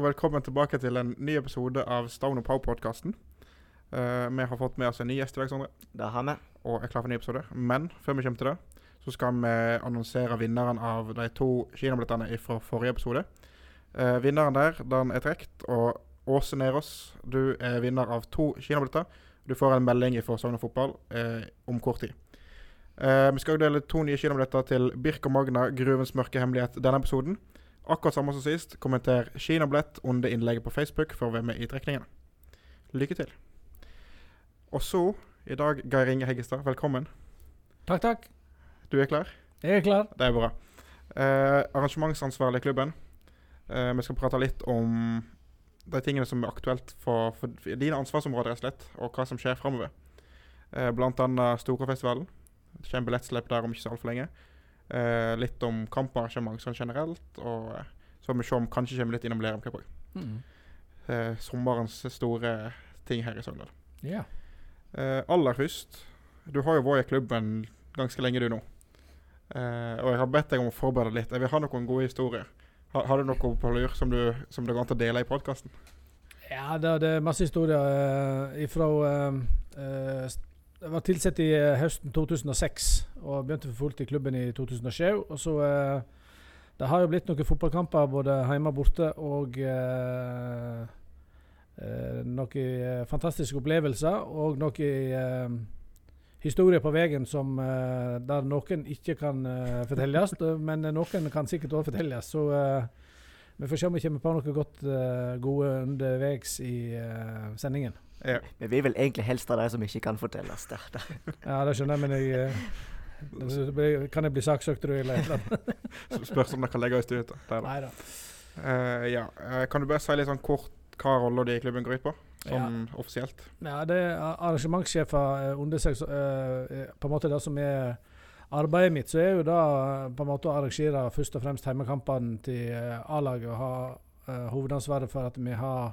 og velkommen tilbake til en ny episode av Stone Pow-podkasten. vi har fått med oss en ny gjest i dag, Sondre, Det har vi. og er klar for en ny episode. Men før vi kommer til det, så skal vi annonsere vinneren av de to kinobillettene fra forrige episode. Uh, vinneren der, den er trukket, og Åse Nerås, du er vinner av to kinobilletter. Du får en melding fra Sogn og Fotball uh, om kort tid. Eh, vi skal dele to nye kinobilletter til Birk og Magna, Gruvens mørke hemmelighet, denne episoden. Akkurat samme som sist. Kommenter kinobillett under innlegget på Facebook for å være med i trekningen. Lykke til. Og så, i dag, Geir Inge Heggestad, velkommen. Takk, takk. Du er klar? Jeg er klar. Det er bra. Eh, arrangementsansvarlig i klubben. Eh, vi skal prate litt om de tingene som er aktuelt for, for dine ansvarsområder, rett og slett, og hva som skjer framover. Eh, blant annet Storkåfestivalen. Det kommer billettslipp der om ikke så altfor lenge. Eh, litt om kamparrangement sånn generelt, og eh, så må vi se om kanskje kommer litt innom Lerum Cup òg. Mm. Eh, sommerens store ting her i Sogndal. Yeah. Eh, aller først, du har jo vært i klubben ganske lenge du nå. Eh, og jeg har bedt deg om å forberede litt. Jeg vil ha noen gode historier. Har, har du noe på lur som du, som det går an å dele i podkasten? ja, det, det er masse historier uh, eh, eh, Jeg var tilsatt i eh, høsten 2006 og begynte for fullt i klubben i 2007. Og så eh, Det har jo blitt noen fotballkamper både hjemme og borte og eh, eh, noen eh, fantastiske opplevelser og noen historier på veien som der noen ikke kan fortelles, men noen kan sikkert også fortelles. Så vi får se om vi kommer på noe godt gode underveis i sendingen. Ja. Vi vil egentlig helst ha de som ikke kan fortelles. Der. der. Ja, det skjønner jeg, men jeg eh, det blir- Kan jeg bli saksøkt, tror jeg? Eller et eller annet? Spørs om dere kan legge oss ut. Der. Nei da. Uh, ja. Eh, kan du bare si litt sånn kort hva rolla di i klubben går ut på? Sånn offisielt. Ja, det er arrangementssjefer under seg, så, eh, eh, på en måte det som er arbeidet mitt, så er jo det på en måte å arrangere først og fremst hjemmekampene til A-laget og ha uh, hovedansvaret for at vi har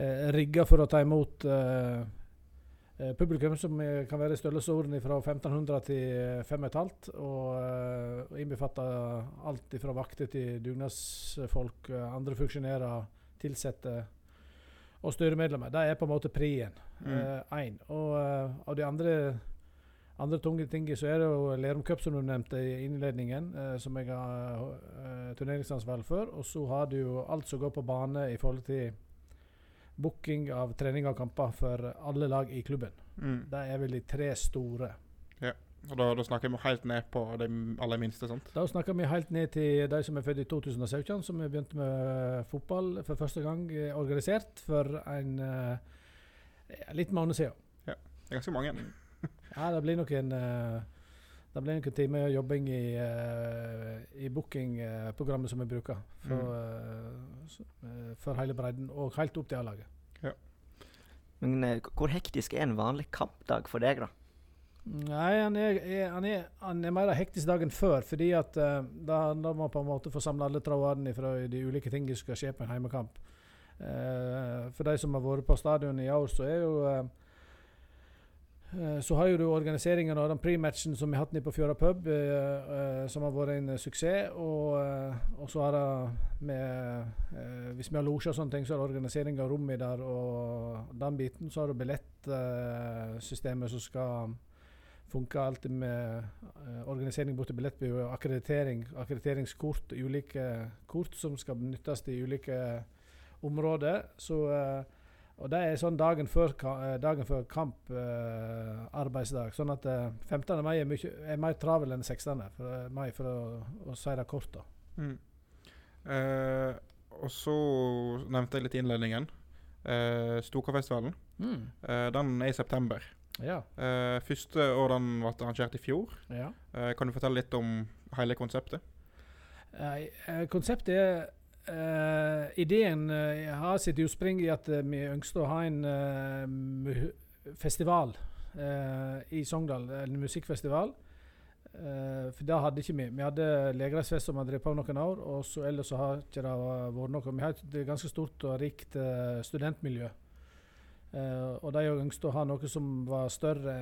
uh, rigga for å ta imot eh, eh, publikum, som eh, kan være i størrelsesorden fra 1500 til 5500, og uh, innbefatter alt fra vakter til dugnadsfolk, eh, andre funksjonærer, ansatte og styremedlemmer. Det er på en måte prien. Mm. Én. og eh, av de andre, andre tunge tingene så er det jo Lerum Cup, som du nevnte i innledningen, eh, som jeg har eh, turneringsansvar for. Og så har du jo alt som går på bane i forhold til booking av trening og kamper for alle lag i klubben. Mm. Det er vel de tre store. Ja. Og da, da snakker vi helt ned på de aller minste. sant? Da snakker vi helt ned til de som er født i 2017, som begynte med fotball for første gang eh, organisert for en uh, litt måned siden. Ja. Det er ganske mange. Ja, det blir noen eh, det blir noen timer jobbing i, uh, i bookingprogrammet som vi bruker. For, mm. s- eh, for hele bredden, og helt opp til A-laget. Men eh, hvor hektisk er en vanlig kampdag for deg, da? Nei, han er, er, han, er, han er mer hektisk dagen før, fordi at uh, da, handler må man på en måte få samla alle trådene fra de ulike tingene som skal skje på en heimekamp. Uh, for de som har vært på stadion i år, så er jo eh, eh, så har jo du organiseringen av den prematchen som vi har hatt nede på Fjøra pub, eh, eh, som har vært en suksess. Og, eh, og så har det med eh, Hvis vi har losje og sånne ting, så er det organisering av rommet der og den biten. Så har du billettsystemet som skal funke alltid med eh, organisering bort til billettbyrå, akkreditering, akkrediteringskort, ulike kort som skal benyttes i ulike områder. Så, eh, og det er sånn dagen før, eh, dagen før kamp, eh, arbeidsdag. Sånn at eh, 15. mai er, mye, er mer travel enn 16. For, eh, mai, for å, å si det kort. da. Mm. Eh, og så nevnte jeg litt i innledningen. Uh, Storkåfestivalen. Eh, den er i september. Ja. Eh, første år den ble arrangert i fjor. ja. Eh, kan du fortelle litt om hele konseptet? Eh, eh, konseptet er eh, Ideen uh, har sitt utspring i at uh, vi ønsket å ha en festival i Sogndal. En musikkfestival. For det hadde ikke vi. Vi hadde Legereisfest som har drevet på noen år, og så ellers så har ikke det vært noe. Vi har et ganske stort og rikt studentmiljø. Og de ønsket å ha noe som var større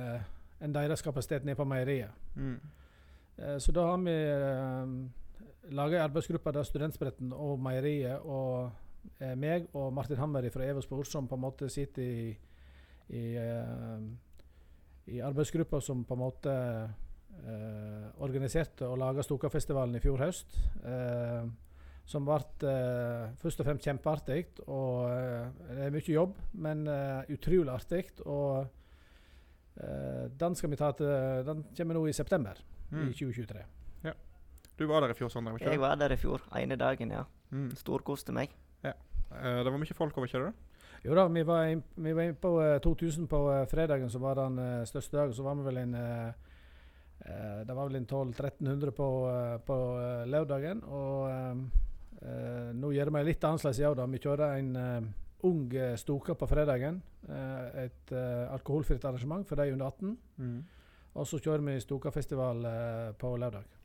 enn deres kapasitet nede på meieriet. Mm. Så da har vi laga ei arbeidsgruppe der Studentspretten og Meieriet og eh, meg og Martin Hammer fra Evospor som på en måte sitter i, i, eh, i arbeidsgruppa som på en måte eh, organiserte og laga Stokafestivalen i fjor høst. Eh, som ble eh, først og fremst kjempeartig. Og eh, det er mye jobb, men utrolig artig. Og eh, den skal vi ta til Den kommer nå i september Mm. i 2023. Du var der i fjor, Sondre? Jeg var der i fjor, ene dagen, ja. Mm. Storkoste meg. Eh, det var mye folk over, ikke det? Jo da, vi var inne vi var inn på uh, 2000 på uh, fredagen, som var den eh, største dagen. Så var vi vel en eh, eh, Det var vel en 1200-1300 på, eh, på eh, lørdagen. Og eh, eh, nå gjør vi litt annerledes i år. da. Vi kjører en eh, ung eh, Stoka på fredagen. eh, et eh, alkoholfritt arrangement for de under 18. Mm. Og så kjører vi Stokafestival eh, på lørdag.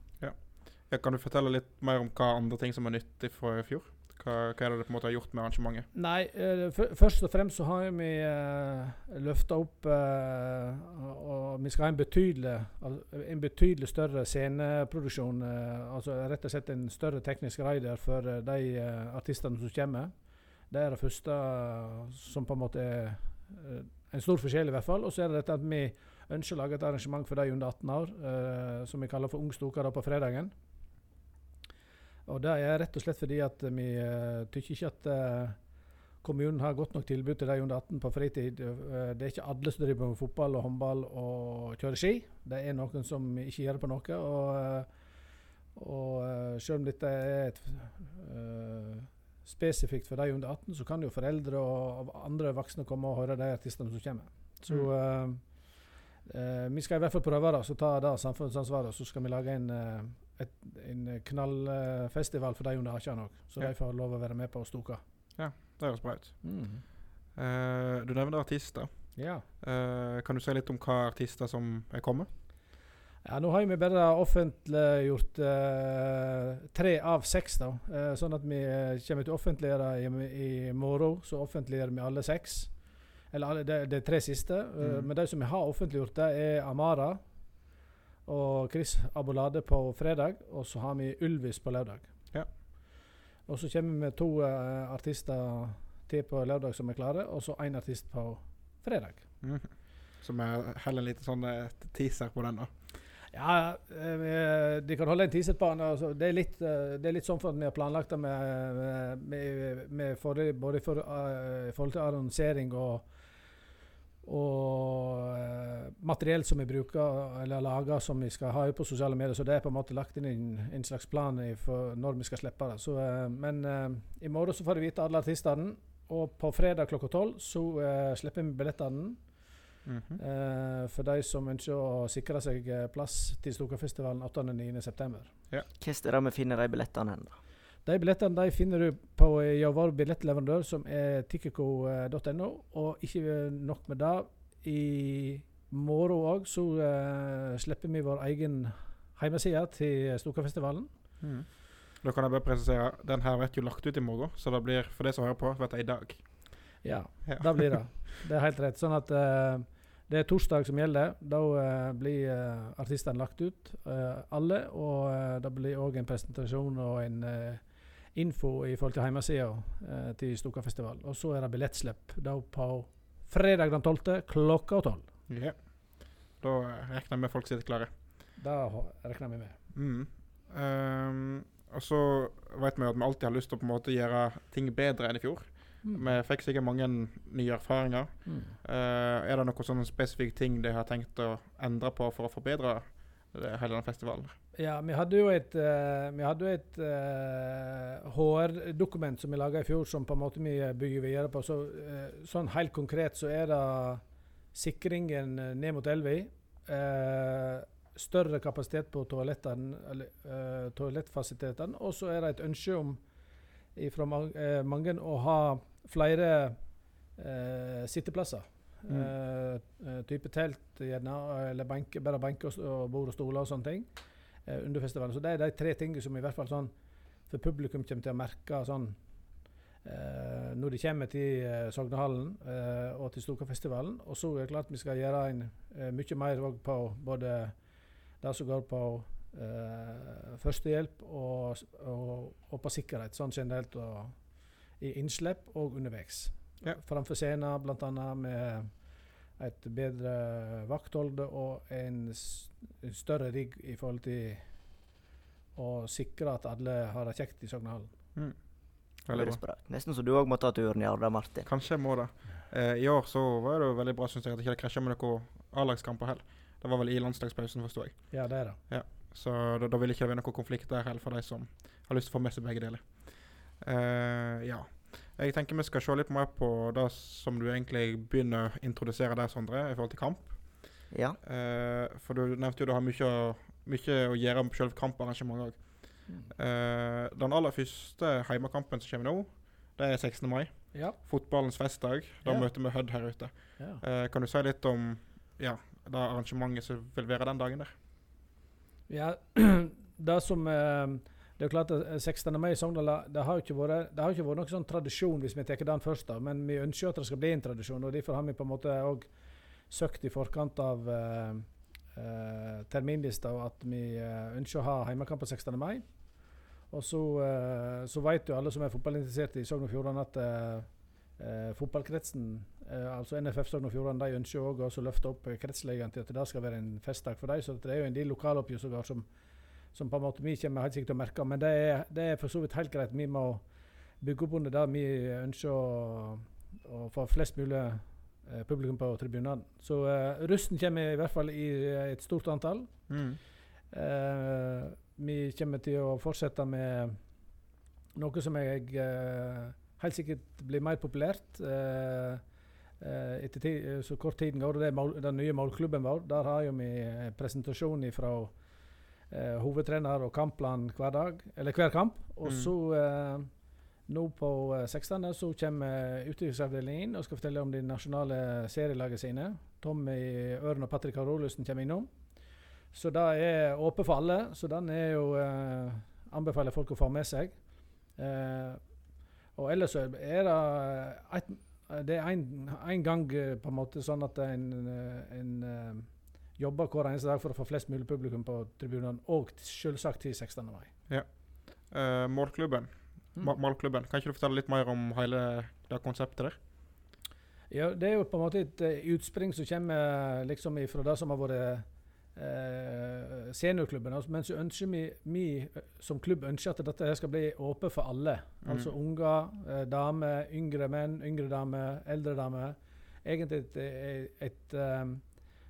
Kan du fortelle litt mer om hva andre ting som er nyttig fra i fjor? Hva, hva er det du på en måte har gjort med arrangementet? Nei, eh, først og fremst så har vi uh, løfta opp uh, og- vi skal ha en betydelig, en betydelig større sceneproduksjon. Uh, altså rett og slett en større teknisk rider for eh, de eh, artistene som kommer. Det er det første eh, som på en måte er eh, en stor forskjell, i hvert fall. Og så er det dette at vi ønsker å lage et arrangement for de under 18 år, eh, som vi kaller for Ung Stoker på fredagen. Og det er rett og slett fordi at vi uh, tykker ikke at eh, kommunen har godt nok tilbud til de under 18 på fritid. Eh, det er ikke alle som driver med fotball og håndball og kjører ski. Det er noen som ikke gjør det på noe. Og, og selv om dette er et, uh, spesifikt for de under 18, så kan jo foreldre og andre voksne komme og høre de artistene som kommer. Så uh, uh, vi skal i hvert fall prøve det, så ta det samfunnsansvaret, og så skal vi lage en, et, en knallfestival for de under 18 òg. Så Ja. de får lov å være med på Stoka. Det høres bra ut. Mm. Uh, du nevner artister. Ja. Uh, kan du si litt om hva artister som er kommet? Ja, nå har vi bare offentliggjort uh, tre av seks, da. Uh, sånn at vi kommer til å offentliggjøre i, i morgen, så offentliggjør vi alle seks. Eller alle, de, de tre siste. Mm. men de som vi har offentliggjort, det er Amara og Chris Abolade på fredag. Og så har vi Ylvis på lørdag. Ja. Og så kommer vi med to uh, artister til på lørdag som er klare, og så én artist på fredag. Mm. Så vi heller en liten sånn eh, teaser på den, da. Ja, eh, de kan holde en teaser på den. Altså, det, er litt, det er litt sånn for at vi har planlagt det med, med, med, med forrige, både for, uh, i forhold til annonsering og, og eh, materiell som vi bruker eller lager som vi skal ha på sosiale medier. Så det er på en måte lagt inn i en, en slags plan for når vi skal slippe det. Så, eh, men eh, i morgen så får du vite alle artistene. Og på fredag klokka tolv så slipper vi billettene. Mhm. Eh, for de som ønsker å sikre seg plass til Stokafestivalen 8.-9.9. Hva det vi finner de billettene hen? da? De billettene de finner du på eh, ja, vår billettleverandør, som er tikkiko.no. Og ikke nok med det, i morgen òg så uh, slipper vi vår egen hjemmeside til Stokafestivalen. Mm. Da kan jeg bare presisere den her blir jo lagt ut i morgen, så det blir for det som hører på, blir det i dag. Ja, Ja. da blir det. Det er helt rett. Sånn at uh, det er torsdag som gjelder. Da uh, blir uh, artistene lagt ut, eh, alle. Og eh, det blir òg en presentasjon og en eh, info i forhold til hjemmesida eh, til Stokafestivalen. Og så er det billettslipp da på fredag den 12. klokka 12. Ja. Da eh, regner jeg med folk sitter klare. Ha- regner vi med. Mm. Um, og så vet vi at vi alltid har lyst til å på en måte gjøre ting bedre enn i fjor. Vi fikk sikkert mange nye erfaringer. Mm. Uh, er det noen sånne spesifikke ting de har tenkt å endre på for å forbedre det, hele den festivalen? Ja, vi hadde jo et, uh, et uh, HR-dokument som vi laga i fjor, som på en måte vi bygger videre på. Så, uh, sånn helt konkret så er det sikringen eh, ned mot Elvi. eh, større kapasitet på eh, toalettfasilitetene. Og så er det et ønske om fra mange å ha flere eh, sitteplasser. Mm. Eh, eh, type telt, gjerne, eller benke, bare benker og, bord og stoler og sånne ting eh, under festivalen. Så det er de tre tingene som i hvert fall sånn for publikum kommer til å merke sånn eh, når de kommer til eh, Sognehallen eh, og til Stokafestivalen. Og så er det klart vi skal gjøre en, eh, mye mer på både det som går på eh, førstehjelp og, og, og på sikkerhet sånn generelt. og i innslipp og underveis. Ja. Framfor scenen bl.a. med et bedre vakthold og en, en større rigg i forhold til å sikre at alle har det kjekt i Sognehallen. Mm. Nesten så du òg må ta turen i Arda, Martin. Kanskje jeg må det. Eh, I år så var det jo veldig bra synes jeg, at det ikke krasja med noen A-lagskamper heller. Det var vel i landslagspausen, forsto jeg. Ja, det er det. Så da, da vil ikke det være noen konflikt der heller for de som har lyst til å få med seg begge deler. Eh, ja. Jeg tenker vi skal se litt mer på det som du egentlig begynner å introdusere der, Sondre, i forhold til kamp. Ja. Uh, for du nevnte jo du har mye, mye å gjøre med selve kamparrangementet òg. Uh, den aller første heimekampen som kommer nå, det er 16. mai. Ja. Fotballens festdag. Da Ja. møter vi Hødd her ute. ja. Uh, kan du si litt om ja, det arrangementet som vil være den dagen der? Ja, det som eh, Det er klart at eh, 16. mai i Sogndal det har ikke vært, ikke vært noen sånn tradisjon, hvis vi tar den først, da, men vi ønsker at det skal bli en tradisjon. og Derfor har vi på en måte òg søkt i forkant av eh, eh, terminlista at vi eh, ønsker å ha hjemmekamp på 16. mai. Og så, eh, så vet jo alle som er fotballinteresserte i Sogn og Fjordane at eh, eh, fotballkretsen, eh, altså NFF Sogn og Fjordane, de ønsker også å løfte opp eh, kretsligaen til at det skal være en festdag for dem. Så det er jo en del lokaloppgjør som, som på en måte vi kommer helt sikkert til å merke. Men det er, det er for så vidt helt greit. Vi må bygge opp under det vi ønsker å, å få flest mulig eh, publikum på tribunene. Så eh, rusten kommer i hvert fall i eh, et stort antall. Mm. Eh, vi kommer til å fortsette med noe som jeg eh, helt sikkert blir mer populært eh, etter så kort tiden går. Det er mål, den nye målklubben vår. Der har vi presentasjon fra eh, hovedtrener og kampplan hver dag, eller hver kamp. Og Mm. så eh, nå på eh, 16. så kommer utviklingsavdelingen inn og skal fortelle om de nasjonale serielagene sine. Tommy Øren og Patrick Karolussen kommer innom. Så det er åpent for alle. Så den er jo eh, anbefaler folk å få med seg. Eh, og ellers så er det et, Det er en gang eh, på en måte sånn at en, eh, en eh, jobber hver eneste dag for å få flest mulig publikum på tribunene, og selvsagt til 16. mai. Eh, målklubben. Mm. Målklubben. Kan ikke du fortelle litt mer om hele det konseptet der? Ja, det er jo på en måte et eh, utspring som kommer eh, liksom fra det som har vært eh, seniorklubben. Altså, men så ønsker vi, vi som klubb ønsker at dette skal bli åpent for alle. Mm. Altså unger, eh, damer, yngre menn, yngre damer, eldre damer. Egentlig et, et, et eh,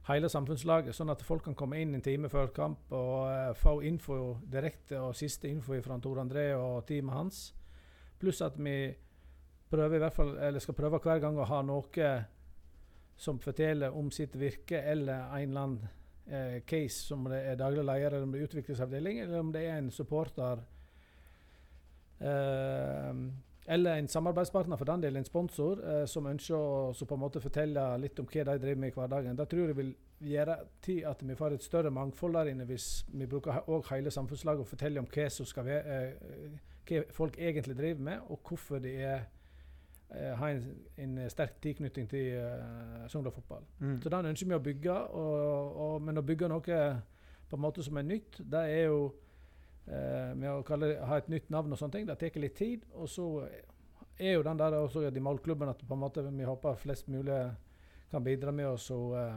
hele samfunnslaget, sånn at folk kan komme inn en time før kamp og uh, få info direkte og siste info fra Tor André og teamet hans. Pluss at vi prøver i hvert fall, eller skal prøve hver gang å ha noe som forteller om sitt virke, eller en eller annen eh, case, som det er daglig leder, eller om det er utviklingsavdeling, eller om det er en supporter. Eh, eller en samarbeidspartner, for den del en sponsor, eh, som ønsker å på en måte fortelle litt om hva de driver med i hverdagen. Det tror jeg vil gjøre til at vi får et større mangfold der inne, hvis vi bruker også hele samfunnslaget og forteller om hva, som skal være, eh, hva folk egentlig driver med, og hvorfor de er eh, har en, en sterk tilknytning til eh, Sogndal fotball. Mm. Så den ønsker vi å bygge, og, og, men å bygge noe på en måte som er nytt, det er jo med å kalle ha et nytt navn og sånne ting, det tar litt tid. Og så er jo den der også i målklubben at på en måte vi håper flest mulig kan bidra med oss å uh,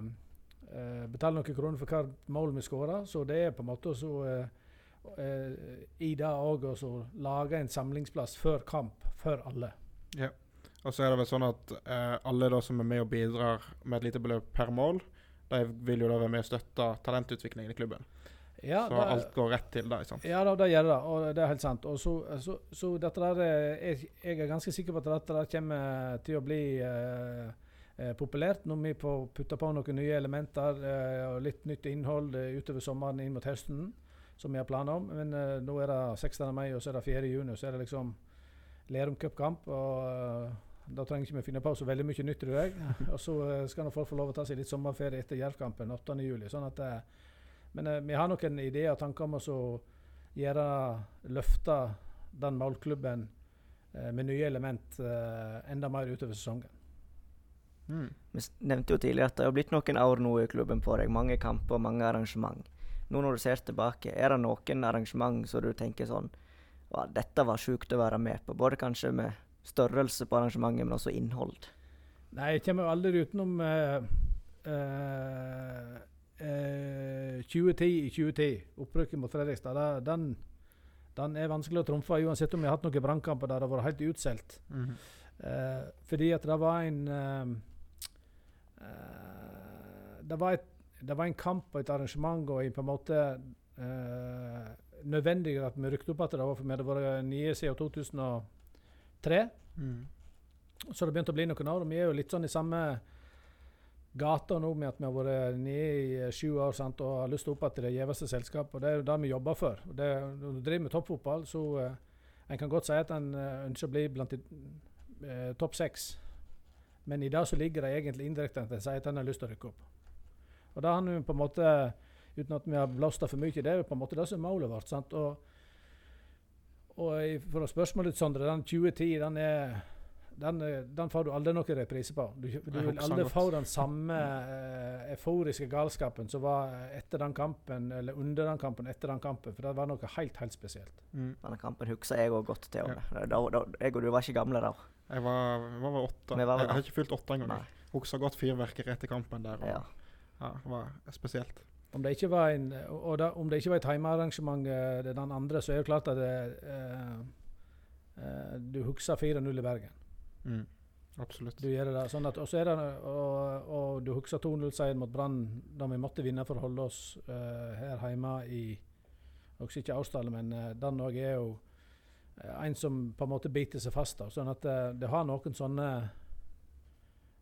uh, betale noen kroner for hver mål vi skårer. Så det er på en måte også uh, eh, i det òg å lage en samlingsplass før kamp for alle. Og så er det vel sånn at eh, alle da som er med og bidrar med et lite beløp per mål, de vil jo da være med og støtte talentutviklingen i klubben. Ja, så det- alt går rett til det, ikke sant? Ja, da, det gjør det, og det er helt sant. Og så, så, så dette der, er- jeg, jeg er ganske sikker på at dette der kommer til å bli eh, eh, populært når vi får putta på noen nye elementer eh, og litt nytt innhold eh, utover sommeren inn mot høsten, som vi har planer om. Men eh, nå er det 16. mai, og så er det 4. juni, og så er det liksom Lerum cupkamp. og eh, da trenger ikke vi finne på så veldig mye nytt, tror jeg. Og så eh, skal folk få lov å ta seg litt sommerferie etter Jervkampen 8. juli. Sånn at, eh, men eh, vi har noen ideer og tanker om å gjøre løfte den målklubben eh, med nye element eh, enda mer utover sesongen. Mm. Vi nevnte jo tidligere at det har blitt noen år nå i klubben på deg. Mange kamper og mange arrangement. Nå når du ser tilbake, er det noen arrangement som du tenker sånn ja, Dette var sjukt å være med på. Både kanskje med størrelse på arrangementet, men også innhold. Nei, jeg kommer aldri utenom eh, eh, eh, 2010 i 2010. Opprykket mot Fredrikstad. Da, den, den er vanskelig å trumfe, uansett om vi har hatt noen brannkamper der det har vært helt utsolgt. Mhm. Eh, fordi at det var en eh, eh, det, var et, det var en kamp og et arrangement og på en måte eh, nødvendig at vi rykte opp at det var, for vi hadde vært nye siden 2003. Mm. Så det begynte å bli noen år. og Vi er jo litt sånn i samme gata nå med at vi har vært nede i eh, sju år sant, og har lyst til å opp til det gjeveste selskapet. og Det er jo det vi jobber for. Det, når du driver med toppfotball, så uh, en kan godt si at en uh, ønsker å bli blant de uh, topp seks. Men i det så ligger det egentlig indirekte at en sier at en har lyst til å rykke opp. Og det har vi på en måte, uten at vi har blåst for mye, i det er på en måte det som er målet vårt. sant, og og for å spørsmålet ditt, Sondre, den 2010 den er den, eh, den får du aldri noen reprise på. Du, du vil aldri få den samme uh, euforiske galskapen som var etter den kampen, eller under den kampen etter den kampen. For det var noe helt, helt spesielt. Mm. Denne kampen husker jeg òg godt til. Ja. Da, da, jeg og du var ikke gamle da. Jeg var, hva var åtte. Var jeg har ikke fylt åtte engang. Husker godt fyrverkeri etter kampen der. Og, Ja. ja. det var spesielt. Om det ikke var, en, og da, om det ikke var et heimearrangement, eh, den andre, så er det klart at det, uh, Uh, du husker 4-0 i Bergen. Mhm. Absolutt. Du gjør det sånn at, og, så er det, og, og du husker 2-0-seieren mot Brann da vi måtte vinne for å holde oss uh, her hjemme i Også ikke Austdal, men uh, den òg er jo uh, en som på en måte biter seg fast. da, Sånn at uh, det har noen sånne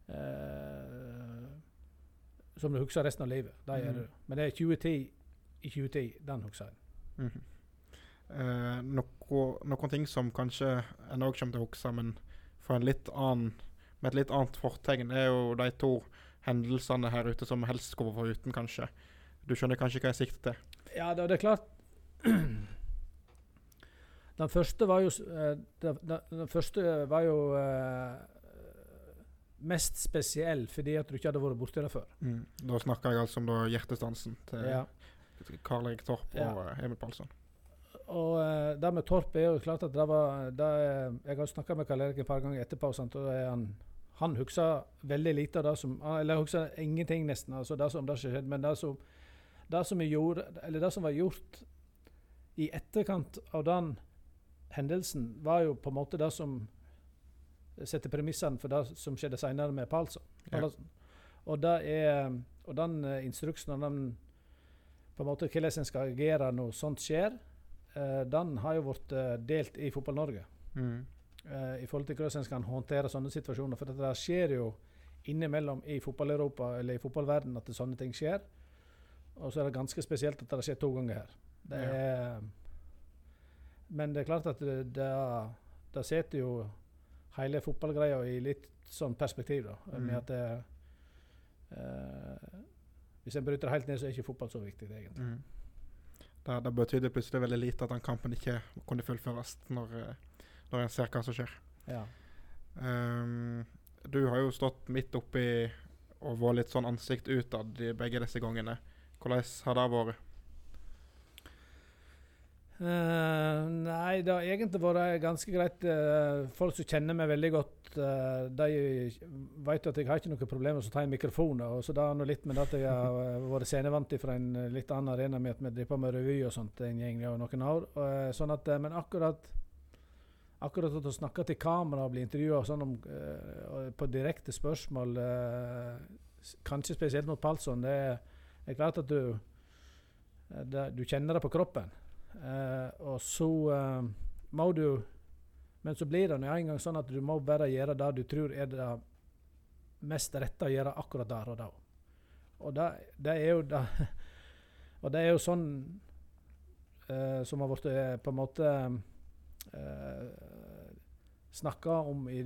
eh, Som du husker resten av livet. Det mm. Du. Men det er 2010 i 2010. Den husker jeg. Mhm. Eh, noe, noen ting som kanskje en òg kommer til å huske, men en annen, med et litt annet fortegn, er jo de to hendelsene her ute som helst skulle vært foruten, kanskje. Du skjønner kanskje hva jeg sikter til? Ja, det, det er klart Den første var jo eh, Den, den, første var jo eh, mest spesiell fordi at du ikke hadde vært borti det før. Da snakker jeg altså om hjertestansen til Ja. Karl Erik Torp og ja. Emil Palsson. Og eh, det med Torp er jo klart at det var det, er- Jeg har snakka med Karl Erik et par ganger etterpå, sant, og han, han husker veldig lite av det som Eller husker ingenting, nesten, altså det som det skjedde. Men det som, det som, gjorde, eller det som var gjort i etterkant av den hendelsen, var jo på en måte det som setter premissene for det som skjedde senere med Palsson. Ja. Og, det er, og den eh, instruksen og den på en måte hvordan en skal agere når sånt skjer, eh, den har jo vært eh, delt i Fotball-Norge. Mm. eh, I forhold til hvordan en skal håndtere sånne situasjoner. For det skjer jo innimellom i fotball-Europa eller i fotballverden at sånne ting skjer. Og så er det ganske spesielt at det skjer to ganger her. Det Ja. er, men det er klart at det, det, det setter jo hele fotballgreia i litt sånn perspektiv. da, Mm. med at det, eh, Hvis en bryter helt ned, så er ikke fotball så viktig, egentlig. Mm. Det, det betydde plutselig veldig lite at den kampen ikke kunne fullføres, når, eh, når en ser hva som skjer. Ja. Um, du har jo stått midt oppi og vært litt sånn ansikt utad begge disse gangene. Hvordan har det vært? Eh, nei, det har egentlig vært ganske greit. Uh, folk som kjenner meg veldig godt, uh, de vet at jeg har ikke noe problem med å ta en mikrofon. Og så det har litt med at jeg har vært scenevant fra en litt annen arena med at vi driver med revy og sånt en gjeng og noen år. Sånn at, men akkurat Akkurat at å snakke til kamera og bli intervjua sånn på direkte spørsmål, kanskje spesielt mot Palsson, det er, er klart at du det, Du kjenner det på kroppen. Eh, og så eh, må du Men så blir det en gang sånn at du må bare gjøre det du tror er det mest rette å gjøre akkurat der og da. Og det, det er jo det Og det er jo sånn eh, som har blitt eh, på en måte uh, snakka om i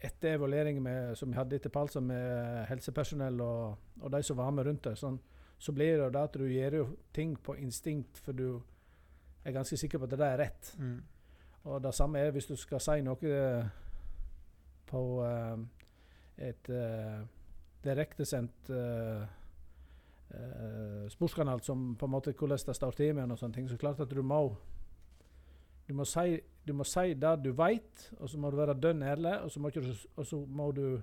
etter evalueringen med, som vi hadde etter Palsa med helsepersonell og, og de som var med rundt det. Sånn, så blir det at du gjør jo ting på instinkt, for du er ganske sikker på at det er rett. Mm. Og det samme er hvis du skal si noe eh, på eh, et uh, direktesendt sportskanal som på en måte hvordan det står til med og sånne ting, så klart at du må Du må si, du må si det du veit, og så må du være dønn ærlig, og så må, ikke, og så må du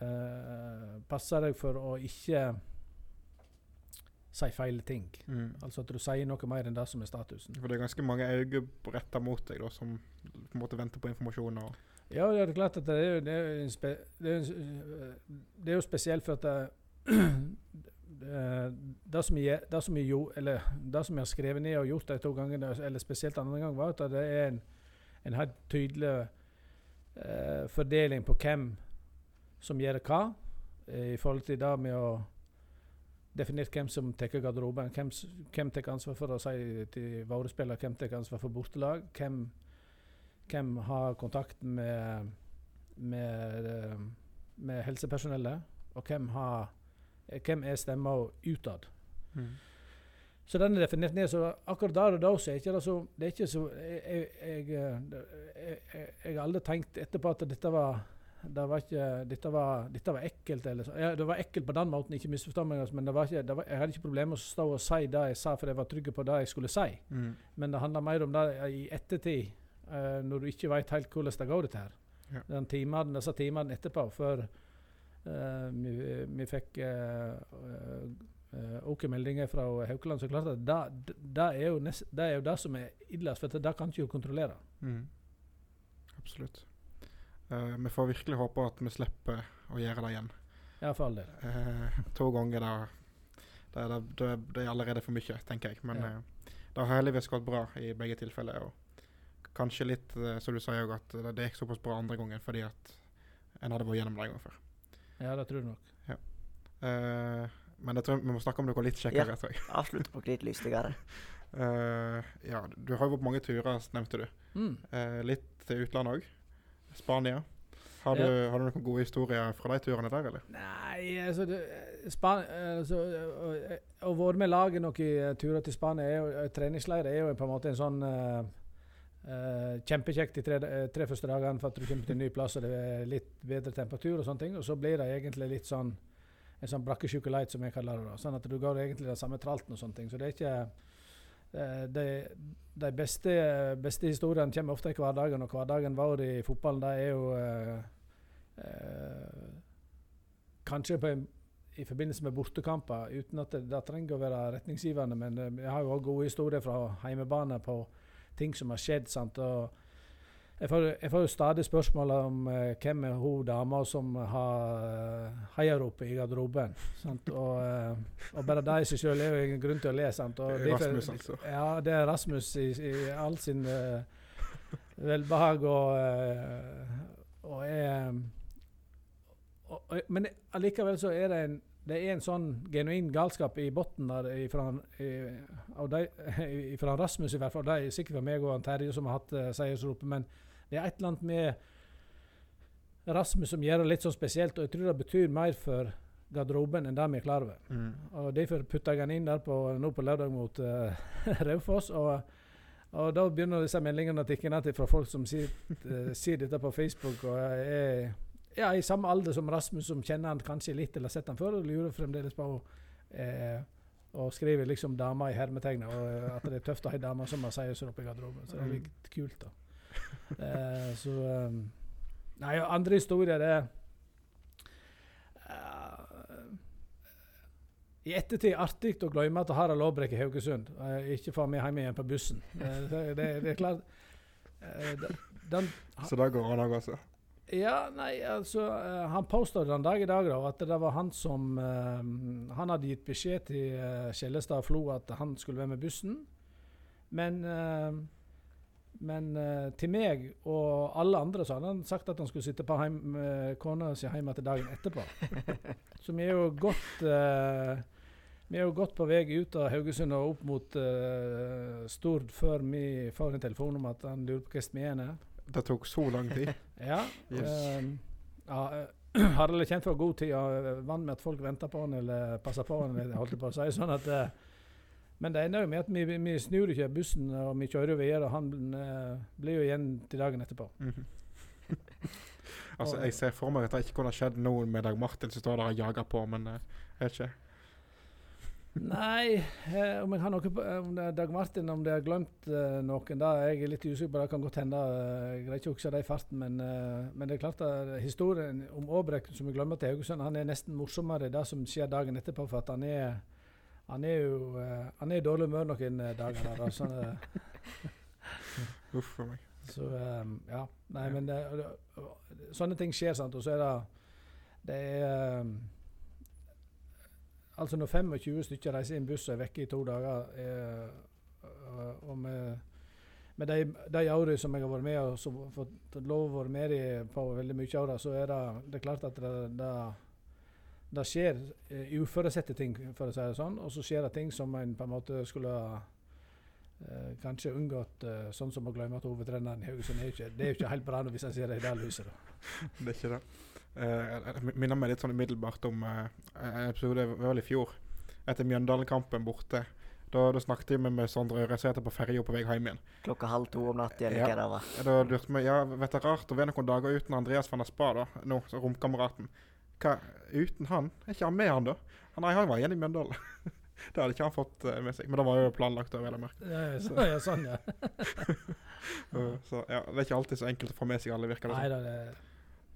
eh, passe deg for å ikke si feil ting. Mm. Altså at du sier noe mer enn det som er statusen. For det er ganske mange øyne retta mot deg da, som på en måte venter på informasjon. Ja, det er klart at det er det er spe, det er, en det er jo spesielt for at det, det, som jeg, det, som jeg, eller, det som jeg har skrevet ned og gjort de to gangene, eller spesielt andre gang, var at det er en, en helt tydelig uh, fordeling på hvem som gjør hva, eh, i forhold til det med å definere hvem som tar garderoben. Hvem, hvem tar ansvar for å si til våre spillere hvem tar ansvar for bortelag. Hvem hvem har kontakt med, med, med helsepersonellet, og hvem, har, hvem er stemma utad. Mm. Så den er definert ned. Så akkurat der og da så er ikke det så det er ikke så, jeg, jeg, jeg, jeg, jeg, jeg har aldri tenkt etterpå at dette var det var ikke, dette, var, dette var ekkelt. Eller så. Ja, det var ekkelt på den måten, ikke misforstå meg, altså, men det var ikke, det var, jeg hadde ikke problemer med å stå og si det jeg sa, for jeg var trygg på det jeg skulle si. Mm. Men det handler mer om det i ettertid, uh, når du ikke vet helt hvordan det går, dette her. Ja. Den timen, disse timene etterpå, før uh, vi, vi fikk uh, OK meldinger fra Haukeland, så klart at det, det, er jo nest, det er jo det som er illest, for det, det kan ikke du kontrollere. Mm. Absolutt. Eh, vi får virkelig håpe at vi slipper å gjøre det igjen. Ja, for all del. Uh, to ganger da det, det, det, det er allerede for mye, tenker jeg. Men Ja. uh, det har heldigvis gått bra i begge tilfeller. Og kanskje litt, som du sier, at det, det gikk såpass bra andre gangen fordi at en hadde vært gjennom det en gang før. Ja, det tror du nok. Eh, men jeg tror vi må snakke om noe litt kjekkere. tror jeg. Avslutte på litt lystigere. Eh, ja, du har jo vært på mange turer, nevnte du. Mm. Eh, litt til utlandet òg. Spania. Har du, Ja. har du noen gode historier fra de turene der, eller? Nei, altså, det, Span altså å, å være med laget noen eh, turer til Spania er jo, eh, treningsleir er jo på en måte en sånn uh, uh, Kjempekjekt de tre, tre første dagene for at du kommer til en ny plass og det er litt bedre temperatur og sånne ting. Og så blir det egentlig litt sånn en sånn brakkesjuke light, som jeg kaller det. da. Sånn at du går egentlig den samme tralten og sånne ting. Så det er ikke de, de beste, beste historiene kommer ofte i hverdagen, og hverdagen vår i fotballen det er jo eh, eh, Kanskje en, i forbindelse med bortekamper, uten at det, det trenger å være retningsgivende. Men vi har jo også gode historier fra heimebane på ting som har skjedd. sant, og jeg får, jeg får jo stadig spørsmål om eh, hvem er hun dama som har uh, heiaropet i garderoben. Sant? Og, eh, og bare det i seg selv er jo en grunn til å le. Sant? Og Rasmus, altså. Ja, det er Rasmus i, i all sin eh, velbehag og, eh, og er og, Men allikevel så er det en det er en sånn genuin galskap i bunnen av de, fra Rasmus, i hvert fall. Det er sikkert for meg og Terje som har hatt uh, seiersropet. Men det er et eller annet med Rasmus som gjør det litt sånn spesielt. Og jeg tror det betyr mer for garderoben enn det vi er klar over. Mm. Og Derfor putta jeg han inn der på, nå på lørdag mot uh, Raufoss. Og, og da begynner disse meldingene å tikke til fra folk som sier, uh, sier dette på Facebook. og er ja, i samme alder som Rasmus, som kjenner han kanskje litt eller har sett han før, og lurer fremdeles på uh, og skriver liksom 'dama' i hermetegnet, og eh, at det er tøft å ha ei dame som har oppe i garderoben. Så det er litt kult, da. Eh, så um, Nei, andre historier det er eh, I ettertid artig å glemme at Harald Aabrekk i Haugesund eh, ikke får meg hjem igjen på bussen. Eh, det, det, det er klart eh, den- den, Så det går an altså. ja, nei, altså eh, Han påstod den dag i dag da, at det var han som eh, Han hadde gitt beskjed til uh, Skjellestad Flo at han skulle være med bussen. Men, eh, men uh, til meg og alle andre så hadde han sagt at han skulle sitte på heim, uh, kona si hjemme til dagen etterpå. så vi er jo godt uh, vi er jo godt på vei ut av Haugesund og opp mot uh, Stord før vi får en telefon om at han lurer på hvordan vi er. Det tok så lang tid. Ja. Yes. ja eh, Harald er kjent for god tid og vant med at folk venter på han eller passer på han. eller holdt på å si, sånn at, men det ender jo med at vi, vi snur ikke bussen og vi kjører videre. og Han eh, blir jo igjen til dagen etterpå. Mhm. altså, jeg ser for meg at det ikke kunne skjedd noe med Dag Martin som står der og jager på, men eh, jeg vet ikke. Nei, eh, om jeg har noe på, om det er Dag Martin, om det har glemt eh, noen, da er jeg litt usikker på. Det kan godt hende. eh, Jeg greier ikke å huske det i farten, men, eh, men det er klart at historien om Aabrek som vi glemmer til Haugesund, han er nesten morsommere det som skjer dagen etterpå, for at han er han er jo uh, han er i dårlig humør noen eh, dager. der, da, sånn, uh, Uff a meg. så um, ja. Nei, men det, sånne ting skjer, sant. Og så er det Det er um, Altså når 25 stykker reiser i en buss og er vekke i to dager eh, øh, og med, med de, de årene som jeg har vært med og fått lov å være med i på veldig mye av det, så er det, det er klart at det, det, det skjer eh, uforutsette ting, for å si det sånn. Og så skjer det ting som en på en måte skulle ha eh, kanskje unngått, eh, sånn som å glemme at hovedtreneren i Haugesund er ikke, det er jo ikke helt bra hvis en ser det i det lyset. da. Det er ikke det. Eh, jeg minner meg litt sånn umiddelbart om eh, en episode vel i fjor, etter Mjøndalen-kampen borte. Da, da snakket jeg med, Sondre Øresæter på ferja på vei hjem igjen. Klokka halv to om natta, eller Ja. hva det var. Da lurte vi ja, vet det rart å være noen dager uten Andreas van der Spa, da, nå, romkameraten. Hva, uten han? Er ikke han med, han da? Han, nei, han var igjen i Mjøndalen. det hadde ikke han fått eh, med seg. Men det var jo planlagt, Over, å. Ja, så, ja, sånn, ja. Uh, så ja, det er ikke alltid så enkelt å få med seg alle, virker det som. det,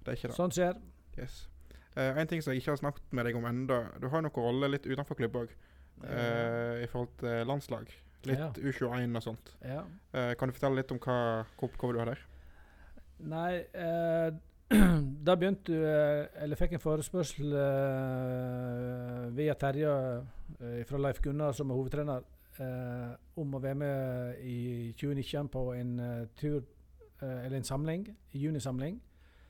Det er ikke det. sånn skjer. Yes. Uh, en ting som jeg ikke har snakket med deg om ennå. Du har jo noen rolle litt utenfor klubb òg, i forhold til landslag. Litt U21 og sånt. Ja. Eh, kan du fortelle litt om hva hva oppgave du har der? Nei, eh, da begynte du eh, Eller fikk en forespørsel eh, via Terje eh, fra Leif Gunnar, som er hovedtrener, om å være med i 2019 på en tur Eller en samling, junisamling.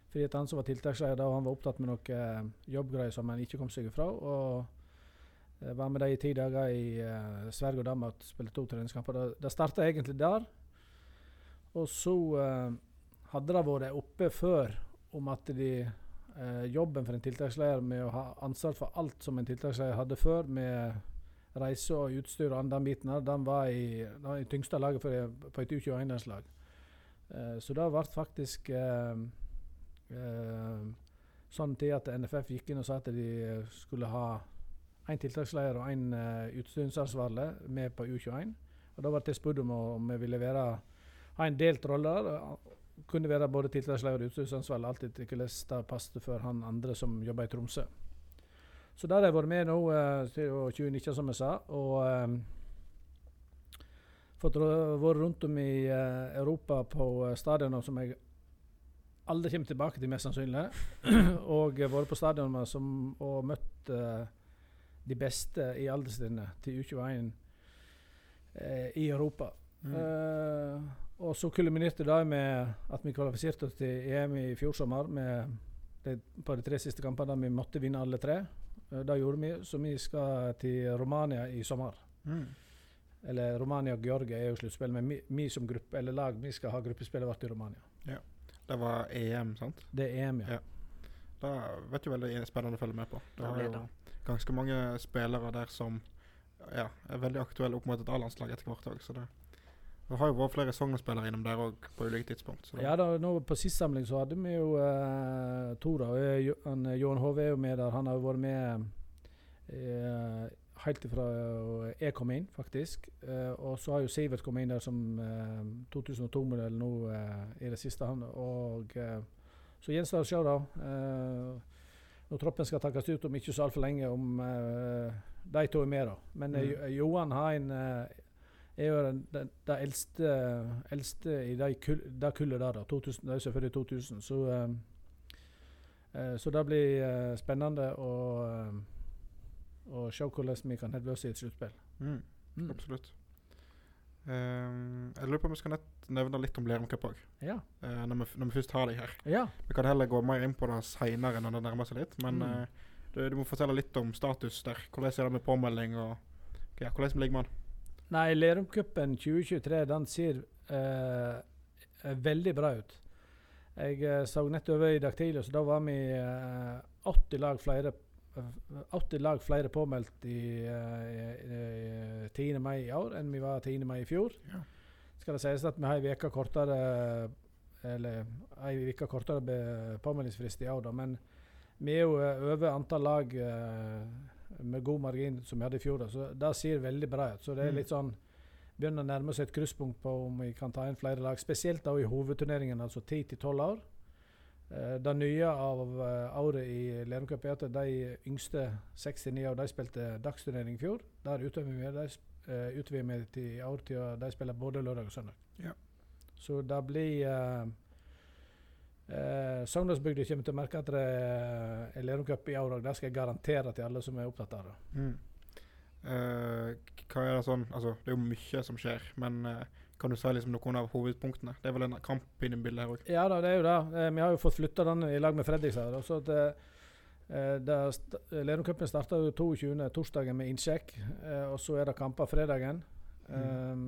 Fordi at han som var tiltaksleder da, han var opptatt med noen jobbgreier som han ikke kom seg ifra. Og var med dem i ti dager i Sverige og Danmark og spilte to treningskamper. Det, det starta egentlig der. Og så hadde det vært oppe før om at de, eh, jobben for en tiltaksleder med å ha ansvar for alt som en tiltaksleder hadde før, med reise og utstyr og andre biten den var i, den var i tyngste laget for, på et U21-landslag. Eh, så det ble faktisk eh, eh, sånn til at NFF gikk inn og sa at de eh, skulle ha én tiltaksleder og én uh, utstyrsansvarlig med på U21. Og Da ble jeg spurt om om jeg ville være, ha en delt rolle der. Kunne være både tiltaksleder og utstyrsansvarlig, alltid til hvordan det passet for han andre som jobber i Tromsø. Så der har jeg vært med nå uh, til 2019, som jeg sa. Og um, fått vært rundt om i uh, Europa på stadioner som jeg aldri kommer tilbake til, mest sannsynlig. og vært på stadioner som, og møtt uh, de beste i alderstrinnet til U21 uh, i Europa. Mm. Eh, og så kulminerte det med at vi kvalifiserte oss til EM i fjor sommer med de, på de tre siste kampene der vi måtte vinne alle tre. da det gjorde vi, så vi skal til Romania i sommer. Mm. Eller Romania og Georgia er jo sluttspill, men vi, vi som gruppe eller lag vi skal ha gruppespillet vårt i Romania. Ja. Det var EM, sant? Det er EM, ja. Ja. Da vet du veldig spennende å følge med på. Det Det har jo det. ganske mange spillere der som ja, er veldig aktuelle opp mot et A-landslag etter hvert òg. Så det, det har jo vært flere Sogn-spillere innom der òg på ulike tidspunkt. Ja da, nå På sist samling så hadde vi jo uh, to. da. Eh, eh, Johan Hove er jo med der. Han har jo vært med eh, helt ifra eh, jeg kom inn, faktisk. Eh, og så har jo Sivert kommet inn der som eh, 2002-modell nå eh, i det siste. Han, og eh, Så gjenstår det å se, da. Eh, når troppen skal takkes ut om ikke så altfor lenge, om eh, de to er med. da. Men eh, Mm. Johan har en eh, er jo den, det eldste, eldste i det kull, de kullet der, da. 2000, det er selvfølgelig 2000. Så, uh, så det blir uh, spennende å, å se hvordan vi kan hevde oss i et sluttspill. mm, Mm. absolutt. Um, jeg lurer på om vi skal nevne litt om Lerum Cup òg, Ja. når, vi når vi først har deg her. ja. Vi kan heller gå mer inn på det seinere når det nærmer seg litt. Men Mm. du, du må fortelle litt om status der. Hvordan er det med påmelding og ja, hvordan ligger man? Nei, Lerumcupen 2023 den ser eh, eh, veldig bra ut. Jeg eh, så nett over i dag tidlig, så da var vi eh, 80 lag flere eh, 80 lag flere påmeldt i, eh, i, i 10. mai i år enn vi var 10. mai i fjor. Ja. Skal det sies at vi har ei uke kortere eller ei uke kortere påmeldingsfrist i år, da. Men vi er jo eh, over antall lag eh, med god margin som vi hadde i fjor. Så Det ser veldig bra ut. Så det er Mm. litt sånn begynner å nærme seg et krysspunkt på om vi kan ta inn flere lag. Spesielt da i hovedturneringen, altså 10-12 år. Eh, det nye av eh, året i Lerum Cup er at de yngste 6-9 år de spilte dagsturnering i fjor. Der utvider vi, de, eh, utvider vi til i år til de spiller både lørdag og søndag. Ja. Så det blir uh, Sogndalsbygda kommer til å merke at det er Lerum Cup i år òg. Det skal jeg garantere til alle som er opptatt av det. Mm. Eh, hva er det sånn Altså, det er jo mye som skjer, men eh, kan du si liksom noen av hovedpunktene? Det er vel en kamp i bildet her òg? Ja da, det er jo det. Eh, vi har jo fått flytta den i lag med Fredrikstad. Så at, eh, eh, st Lerumcupen starter 22. torsdagen med innsjekk, eh, og så er det kamper fredagen. Mm.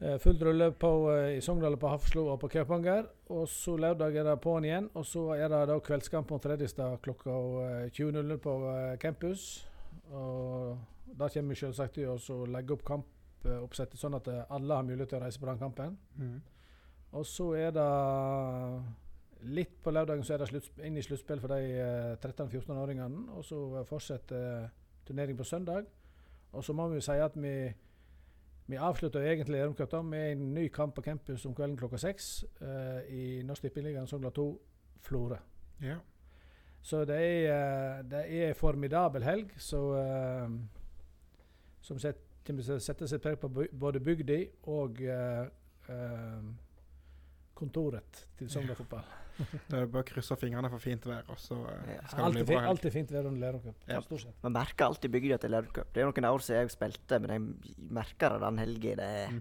Eh, fullt rulle på, eh, i Sogndal, på Hafslo og på Kaupanger. Og så lørdag er det på'n igjen. Og så er det da kveldskamp mot Fredrikstad klokka eh, 20.00 på eh, campus. Og da kommer vi selvsagt til å legge opp kampoppsettet sånn at alle har mulighet til å reise på den kampen. Mm. Og så er det litt på lørdagen så er det inn i sluttspill for de eh, 13-14-åringene. Og så fortsetter turnering på søndag. Og så må vi si at vi, vi avslutter egentlig Lerum med en ny kamp på campus om kvelden klokka seks uh, i Norsk Tippeligaen Sogndal 2 Florø. Ja. Så det er, eh, det er en formidabel helg så, uh, som set, kommer til å sette sitt preg på både bygda og uh, kontoret til Sogndal fotball. Det er bare å krysse fingrene for fint vær, og så eh, Ja. skal det bli bra alltid fint vær under Lerumcup. Ja. Stort sett. Man merker alltid bygda til Lerumcup. Det er noen år siden jeg spilte, men jeg merker det den helga. Det er Mm.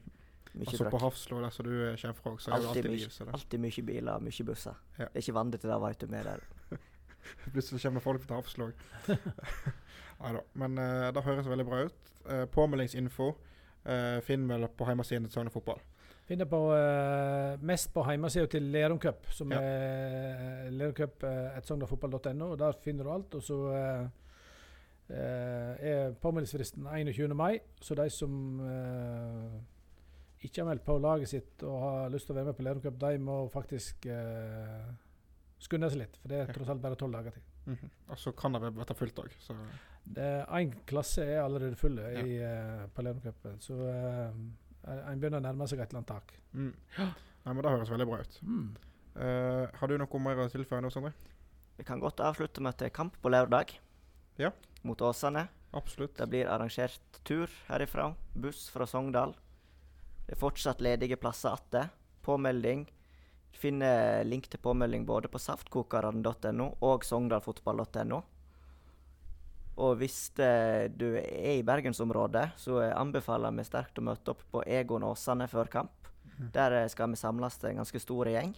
mye Altså på trøkk. Hafslo, der som du kommer fra, så er det Alltid alltid mye. liv. Så det. Alltid mye biler, mye busser. Ja. Det er ikke vant til det, veit du, med der. Plutselig kommer folk til Hafslo. Nei da. Men uh, det høres veldig bra ut. Uh, påmeldingsinfo uh, finner vel på hjemmesiden til Sogn Fotball. Finner på uh, mest på hjemmesida til Lerum Cup, som Ja. er lerumcup.sogndalfotball.no. Der finner du alt. Og så uh, uh, er påmeldingsfristen 21. mai, så de som eh, ikke har meldt på laget sitt og har lyst til å være med på Lerum Cup, de må faktisk eh, skynde seg litt. For det er tross alt bare tolv dager til. Mhm. Og så kan det bli fullt òg, så Én klasse er allerede fulle Ja. i, eh, på Lerum Cup, så eh, en begynner å nærme seg et eller annet tak. mm. Nei, men Det høres veldig bra ut. Eh, har du noe mer å tilføye nå, Sondre? Vi kan godt avslutte med at det er kamp på lørdag. Ja. Mot Åsane. Absolutt. Det blir arrangert tur herifra. Buss fra Sogndal. Det er fortsatt ledige plasser igjen. Påmelding. Du finner link til påmelding både på saftkokeren.no og sogndalfotball.no. Og hvis det, du er i bergensområdet, så anbefaler vi sterkt å møte opp på Egon Åsane før kamp. Der eh, skal vi samles til en ganske stor gjeng.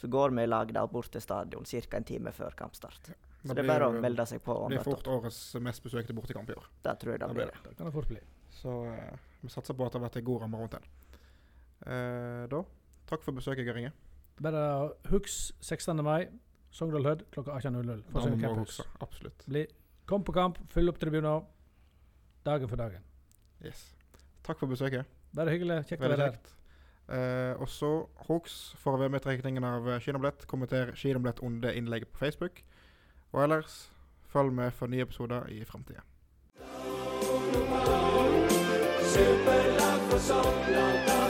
Så går vi i lag der bort til stadion ca. en time før kampstart. Så Det det er bare å melde seg på Det blir fort opp. årets mest besøkte bortekamp i år. Det tror jeg det Det blir. det. Det kan det fort bli. Så eh, vi satser på at det har vært en god ramme rundt den. Eh, da, takk for besøket, Geringe. Bare husk 16. mai, Sogndal Hødd klokka 18.00. For må Sogn vi Campus. huske. Absolutt. Bli, kom på kamp, fyll opp tribuner. Dagen for dagen. Yes. Takk for besøket. Bare hyggelig. Kjekt å være her. Uh, Eh, og så husk for å være med i trekningen av eh, Kommenter Skinoblett under innlegget på Facebook. Og ellers, følg med for nye episoder i framtida. Superlag for Sogndal,